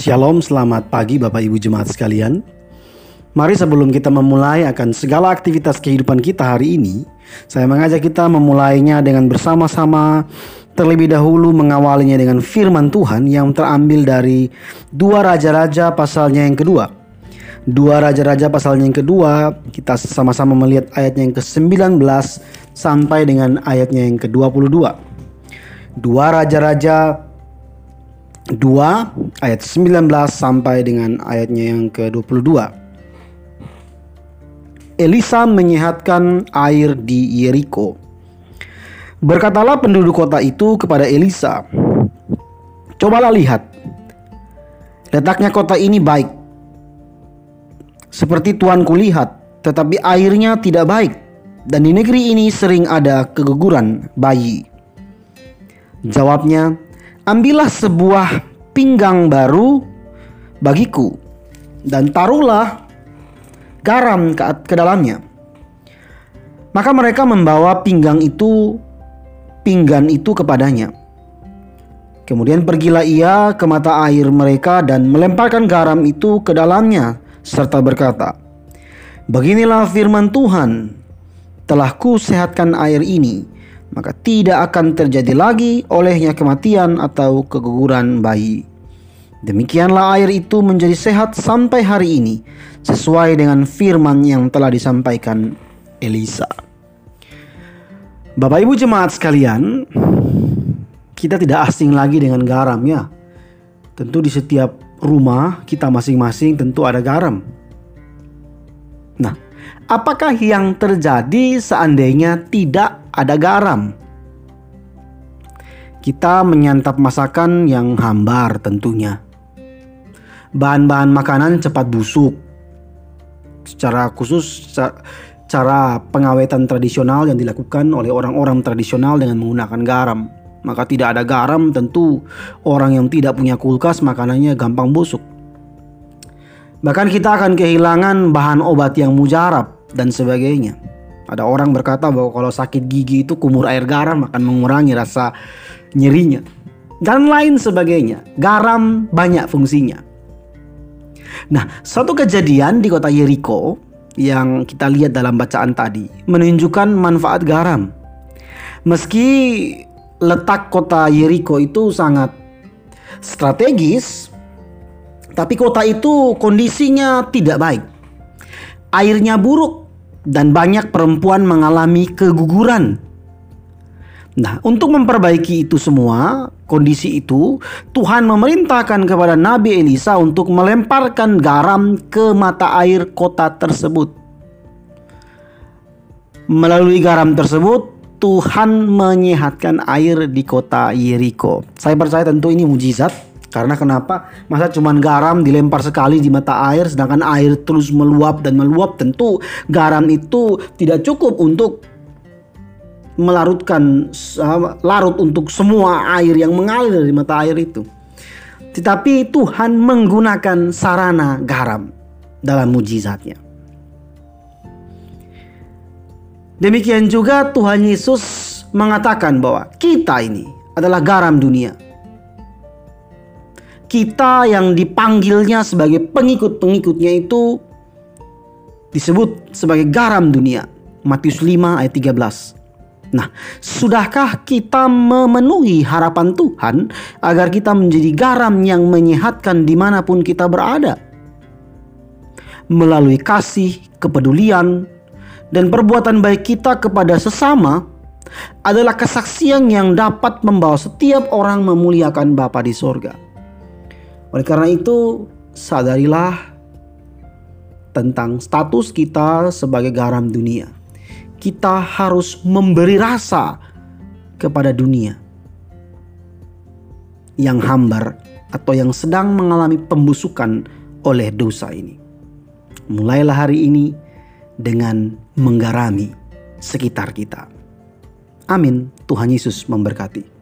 Shalom, selamat pagi Bapak Ibu Jemaat sekalian. Mari sebelum kita memulai akan segala aktivitas kehidupan kita hari ini, saya mengajak kita memulainya dengan bersama-sama terlebih dahulu mengawalinya dengan firman Tuhan yang terambil dari dua raja-raja pasalnya yang kedua. Dua raja-raja pasalnya yang kedua, kita sama-sama melihat ayatnya yang ke-19 sampai dengan ayatnya yang ke-22. Dua raja-raja 2 ayat 19 sampai dengan ayatnya yang ke-22. Elisa menyehatkan air di Yeriko. Berkatalah penduduk kota itu kepada Elisa, "Cobalah lihat. Letaknya kota ini baik. Seperti tuanku lihat, tetapi airnya tidak baik dan di negeri ini sering ada keguguran bayi." Jawabnya, ambillah sebuah pinggang baru bagiku dan taruhlah garam ke, ke dalamnya. Maka mereka membawa pinggang itu pinggan itu kepadanya. Kemudian pergilah ia ke mata air mereka dan melemparkan garam itu ke dalamnya serta berkata, Beginilah firman Tuhan, telah ku sehatkan air ini maka tidak akan terjadi lagi olehnya kematian atau keguguran bayi. Demikianlah air itu menjadi sehat sampai hari ini, sesuai dengan firman yang telah disampaikan Elisa. Bapak Ibu jemaat sekalian, kita tidak asing lagi dengan garam ya. Tentu di setiap rumah kita masing-masing tentu ada garam. Nah, apakah yang terjadi seandainya tidak ada garam. Kita menyantap masakan yang hambar tentunya. Bahan-bahan makanan cepat busuk. Secara khusus cara pengawetan tradisional yang dilakukan oleh orang-orang tradisional dengan menggunakan garam. Maka tidak ada garam tentu orang yang tidak punya kulkas makanannya gampang busuk. Bahkan kita akan kehilangan bahan obat yang mujarab dan sebagainya. Ada orang berkata bahwa kalau sakit gigi itu kumur air garam akan mengurangi rasa nyerinya. Dan lain sebagainya. Garam banyak fungsinya. Nah, suatu kejadian di kota Yeriko yang kita lihat dalam bacaan tadi menunjukkan manfaat garam. Meski letak kota Yeriko itu sangat strategis, tapi kota itu kondisinya tidak baik. Airnya buruk, dan banyak perempuan mengalami keguguran. Nah, untuk memperbaiki itu semua, kondisi itu, Tuhan memerintahkan kepada Nabi Elisa untuk melemparkan garam ke mata air kota tersebut. Melalui garam tersebut, Tuhan menyehatkan air di kota Yeriko. Saya percaya tentu ini mujizat karena kenapa? Masa cuman garam dilempar sekali di mata air sedangkan air terus meluap dan meluap tentu garam itu tidak cukup untuk melarutkan larut untuk semua air yang mengalir dari mata air itu. Tetapi Tuhan menggunakan sarana garam dalam mujizatnya. Demikian juga Tuhan Yesus mengatakan bahwa kita ini adalah garam dunia kita yang dipanggilnya sebagai pengikut-pengikutnya itu disebut sebagai garam dunia. Matius 5 ayat 13. Nah, sudahkah kita memenuhi harapan Tuhan agar kita menjadi garam yang menyehatkan di mana pun kita berada? Melalui kasih, kepedulian, dan perbuatan baik kita kepada sesama adalah kesaksian yang dapat membawa setiap orang memuliakan Bapa di sorga. Oleh karena itu, sadarilah tentang status kita sebagai garam dunia. Kita harus memberi rasa kepada dunia yang hambar atau yang sedang mengalami pembusukan oleh dosa ini. Mulailah hari ini dengan menggarami sekitar kita. Amin. Tuhan Yesus memberkati.